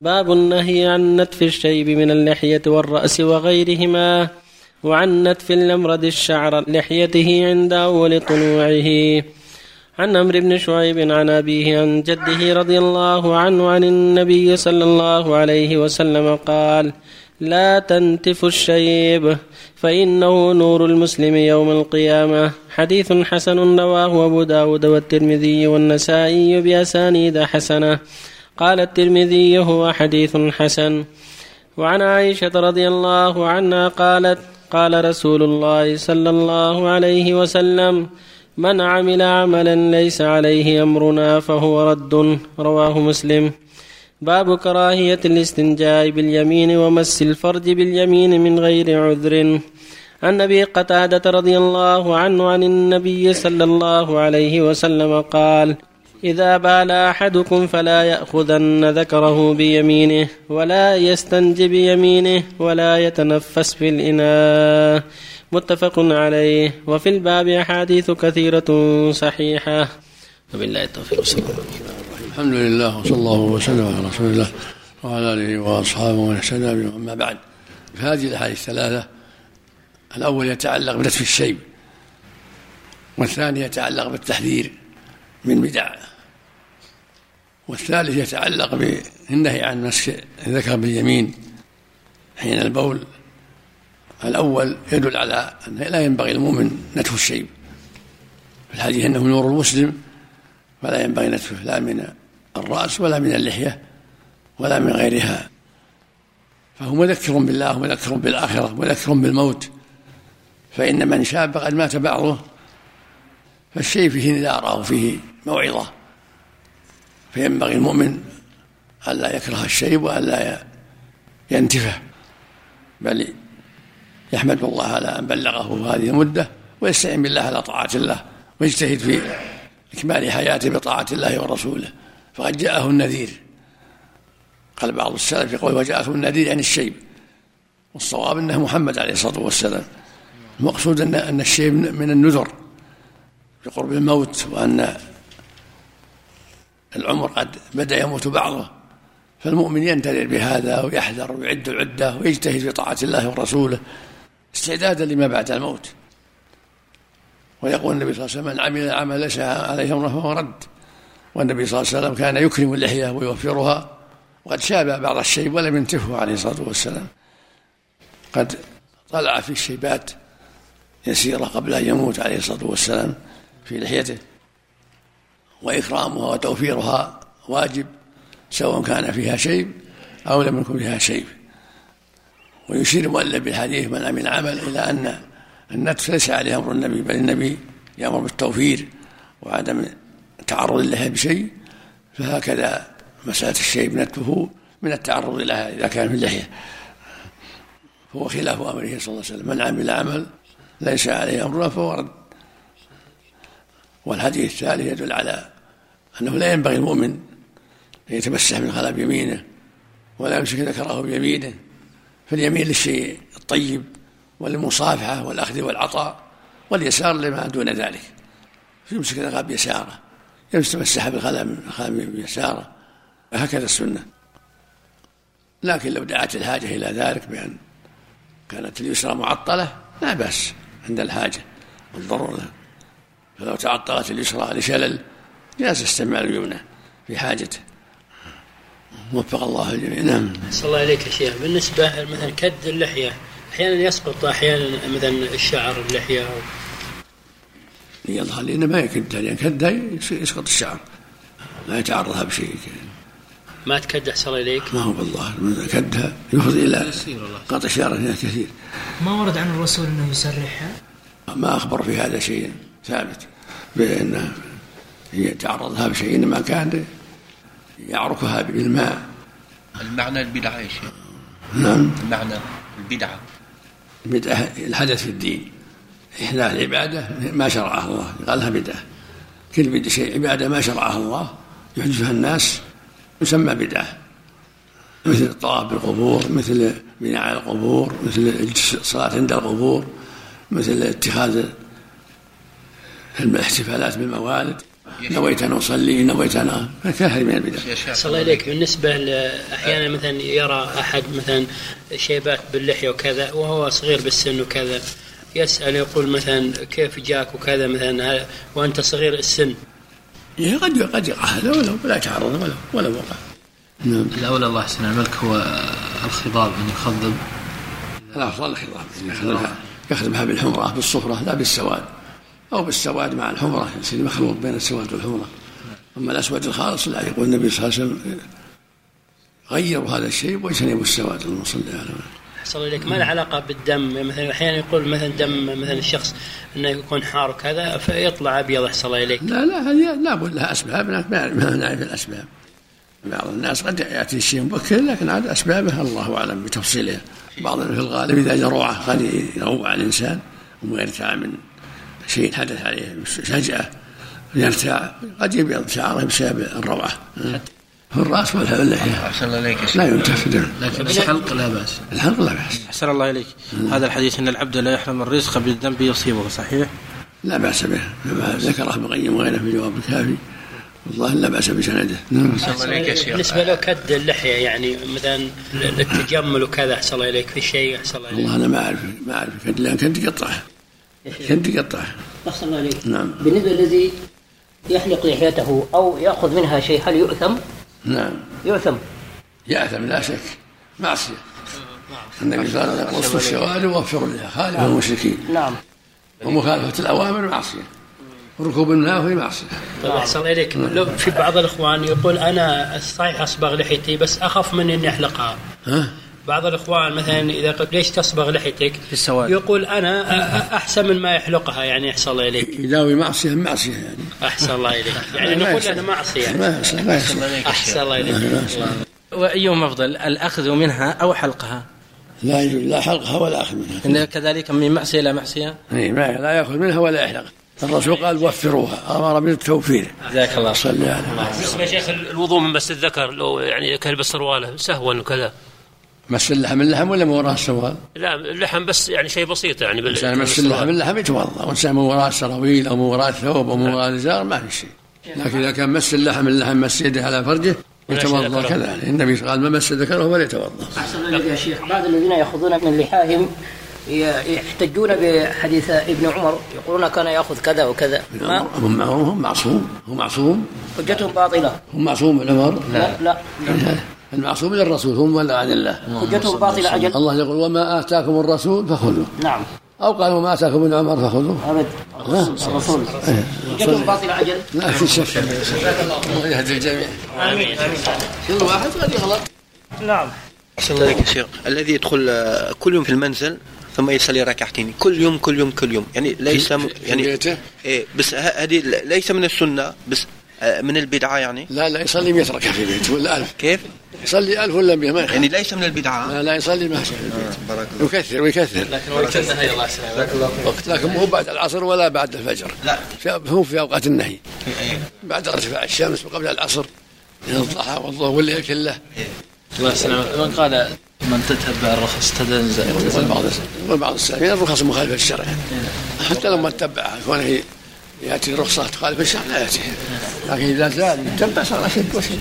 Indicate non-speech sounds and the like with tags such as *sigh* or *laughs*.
باب النهي عن نتف الشيب من اللحية والرأس وغيرهما وعن نتف الأمرد شعر لحيته عند أول طلوعه. عن عمرو بن شعيب عن أبيه عن جده رضي الله عنه عن النبي صلى الله عليه وسلم قال لا تنتفوا الشيب فإنه نور المسلم يوم القيامة. حديث حسن رواه أبو داود والترمذي والنسائي بأسانيد حسنة. قال الترمذي هو حديث حسن. وعن عائشة رضي الله عنها قالت قال رسول الله صلى الله عليه وسلم من عمل عملا ليس عليه أمرنا فهو رد. رواه مسلم. باب كراهية الاستنجاء باليمين ومس الفرج باليمين من غير عذر. عن أبي قتادة رضي الله عنه عن النبي صلى الله عليه وسلم قال إذا بال أحدكم فلا يأخذن ذكره بيمينه ولا يستنج بيمينه ولا يتنفس في الإناء. متفق عليه. وفي الباب أحاديث كثيرة صحيحة. وبالله التوفيق. الله الحمد لله وصلى الله وسلم على رسول الله وعلى آله وأصحابه ومن اهتدى أما بعد فهذه الأحاديث الثلاثة الأول يتعلق بنتف الشيب والثاني يتعلق بالتحذير من بدع. والثالث يتعلق بالنهي عن مسك الذكر باليمين حين البول. الأول يدل على أنه لا ينبغي المؤمن نتف الشيب. في الحديث أنه نور المسلم فلا ينبغي نتفه لا من الرأس ولا من اللحية ولا من غيرها. فهو مذكر بالله ومذكر بالآخرة مذكر بالموت. فإن من شاب قد مات بعضه فالشيب فيه نذارة وفيه موعظة. فينبغي للمؤمن ألا يكره الشيب وألا ينتفه بل يحمد الله على أن بلغه هذه المدة ويستعين بالله على طاعة الله ويجتهد في إكمال حياته بطاعة الله ورسوله. فقد جاءه النذير. قال بعض السلف يقول وجاءه النذير يعني الشيب. والصواب أنه محمد عليه الصلاة والسلام. المقصود أن أن الشيب من النذر بقرب الموت وأن العمر قد بدأ يموت بعضه فالمؤمن ينتظر بهذا ويحذر ويعد العدة ويجتهد في طاعة الله ورسوله استعدادا لما بعد الموت. ويقول النبي صلى الله عليه وسلم من عمل عمل ليس عليه أمره فهو رد. والنبي صلى الله عليه وسلم كان يكرم اللحية ويوفرها وقد شاب بعض الشيب ولم ينتفه عليه الصلاة والسلام. قد طلع فيه شيبات يسيرة قبل أن يموت عليه الصلاة والسلام في لحيته. وإكرامها وتوفيرها واجب سواء كان فيها شيب أو لم يكن فيها شيب ويشير المؤلف بالحديث من عمل عمل إلى أن النتف ليس عليه أمر النبي بل النبي يأمر بالتوفير وعدم تعرض لها بشيء فهكذا مسألة الشيب نتفه من التعرض لها إذا كان في اللحية. فهو خلاف أمره صلى الله عليه وسلم. من عمل عمل ليس عليه أمرنا فهو رد. والحديث الثالث يدل على أنه لا ينبغي المؤمن أن يتمسح من خلا بيمينه ولا يمسك ذكره بيمينه فاليمين للشيء الطيب وللمصافحة والأخذ والعطاء واليسار لما دون ذلك. يمسك الغاب بيساره يتمسح بالخلم بيساره هكذا السنة. لكن لو دعت الحاجة إلى ذلك بأن كانت اليسرى معطلة لا بأس عند الحاجة والضرورة. فلو تعطلت اليسرى لشلل جاز استعمال اليمنى في حاجته وفق الله الجميع. نعم. صلى الله عليك يا شيخ. بالنسبة مثلا كد اللحية أحيانا يسقط أحيانا مثلا الشعر اللحية. أو يظهر لي إنه ما يكدها لأن كدها يسقط الشعر. لا يتعرضها بشيء. ما تكد أحسن إليك؟ ما هو بالله. كدها يفضي إلى قطع شعر كثير. ما ورد عن الرسول إنه يسرحها؟ ما أخبر في هذا شيء. ثابت بانه يتعرضها بشيء انما كان يعرفها بالماء. المعنى البدعة يا شيخ. نعم. المعنى البدعة بدعة الحدث في الدين. إحداث العبادة ما شرعها الله. قال لها بدعة كل بدعة شيء عبادة ما شرعها الله. يحدثها الناس يسمى بدعة مثل الطواف بالقبور مثل بناء القبور مثل الصلاة عند القبور مثل اتخاذ الاحتفالات بالموالد. نويت أن أصلي نويت أن كثير من البدع يا شيخ صلى الله عليك. بالنسبة ل- أحيانا مثلا يرى أحد مثلا شيبات باللحية وكذا وهو صغير بالسن وكذا يسأل يقول مثلا كيف جاك وكذا مثلا وأنت صغير السن؟ يعني قد قد يقع. هذا ولو لا يتعرض ولو ولو وقع. نعم. الأولى الله يحسن عملك. هو الخضاب أن يخضب. الأفضل الخضاب. يخدمها بالحمرة بالصفرة لا بالسواد. أو بالسواد مع الحمرة يصير مخلوط بين السواد والحمرة. أما الأسود الخالص لا يقول النبي صلى الله عليه وسلم غيروا هذا الشيء واجتنبوا السواد اللهم صل على محمد صلى الله عليك ما له علاقة بالدم؟ مثلا أحيانا يقول مثلا دم مثلا الشخص أنه يكون حار وكذا فيطلع أبيض. أحسن الله إليك. لا لا هذه لابد لها أسباب ما نعرف الأسباب. بعض الناس قد يأتي الشيء مبكر لكن عاد أسبابه الله أعلم بتفصيلها بعض في الغالب إذا جروعه قد يروع الإنسان ويرتاع من شيء حدث عليه فجأة يرتاع قد يبيض شعره بسبب الروعة. في الرأس واللحيه أحسن الله شيخ. لا ينتف دم لكن الحلق لا بأس. الحلق لا بأس. أحسن الله إليك. هذا الحديث أن العبد لا يحرم الرزق بالذنب يصيبه صحيح؟ لا بأس به. كما ذكره ابن القيم وغيره في جواب الكافي. والله لا بأس بسنده. نعم. أحسن الله عليك يا شيخ. بالنسبة له كد اللحية يعني مثلا للتجمل وكذا أحسن الله إليك. في شيء أحسن الله إليك؟ والله أنا ما أعرف ما أعرف. كد لأن كنت يقطعه كنت يقطعه أحسن الله عليك. نعم. بالنسبة الذي يحلق لحيته أو يأخذ منها شيء هل يؤثم؟ نعم. يؤثم. يأثم لا شك. معصية. النبي صلى الله عليه وسلم وصف الشوارع ووفروا لها خالف المشركين. نعم. ومخالفة الأوامر معصية. وركوب النافذ معصية. طيب أحسن الله إليك لو في بعض الإخوان يقول أنا صحيح أصبغ لحيتي بس أخاف من إني أحلقها ها؟ بعض الإخوان مثلا إذا قلت ليش تصبغ لحيتك؟ في السواد. يقول أ- أحسن من ما يحلقها يعني أحسن الله إليك. يداوي معصية معصية يعني. أحسن الله إليك. *laughs* يعني نقول يصح. أنا معصية. ما يصح ما أحسن الله إليك وأيهما أفضل الأخذ منها أو حلقها؟ لا يجوز لا حلقها ولا أخذ منها. إن كذلك من معصية إلى معصية؟ إيه، ما لا يأخذ منها ولا يحلقها الرسول قال وفروها أمر بالتوفير. جزاك الله. صلى على بالنسبة يا شيخ الوضوء من مس الذكر لو يعني كلبس سرواله سهوا وكذا. مس اللحم اللحم ولا من وراء السوال؟ لا اللحم بس يعني شيء بسيط يعني بال- الإنسان مس اللحم اللحم يتوضأ والإنسان من وراء السراويل أو من وراء الثوب أو من وراء الإزار ما في شيء. لكن إذا كان مس اللحم اللحم مس يده على فرجه يتوضأ كذلك. النبي قال ما مس ذكره أحسن الله إليك يا شيخ. بعض الذين يأخذون من لحاهم يحتجون بحديث ابن عمر يقولون كان يأخذ كذا وكذا. ما؟ هم هم معصوم هو معصوم. حجتهم باطلة. هم معصوم ابن عمر؟ لا. لا. المعصوم للرسول هم ولا عن الله حجتهم باطلة أجل. الله يقول وما آتاكم الرسول فخذوه. نعم. أو قال وما آتاكم ابن عمر فخذوه. أبد. الرسول. حجتهم باطلة أجل. لا في شك. الله يهدي الجميع. آمين. آمين كل واحد؟ قد يغلط. نعم. أحسن الله يا شيخ. الذي يدخل آه، كل يوم في المنزل ثم يصلي ركعتين. كل يوم كل يوم كل يوم. يعني ليس يعني؟ إيه بس هذه ليس من السنة بس من البدعة يعني؟ لا لا يصلي 100 ركعة في بيته ولا ألف. كيف؟ يصلي ألف ولا 100 ما يخالف. يعني ليس من البدعة. لا لا يصلي ما شاء في بارك البيت يكثر ويكثر لكن وقت النهي الله يسلمك وقت لكن مو بعد العصر ولا بعد الفجر. لا. هو في أوقات النهي. بعد ارتفاع الشمس وقبل العصر من الضحى والظهر والليل كله. الله يسلمك. من قال من تتبع الرخص تدنزل بعض يقول بعض السلفيين الرخص مخالفة للشرع. حتى لو ما اتبعها كونه يأتي رخصة تخالف الشرع لا ياتي لكن إذا زاد يتبع صار اشد واشد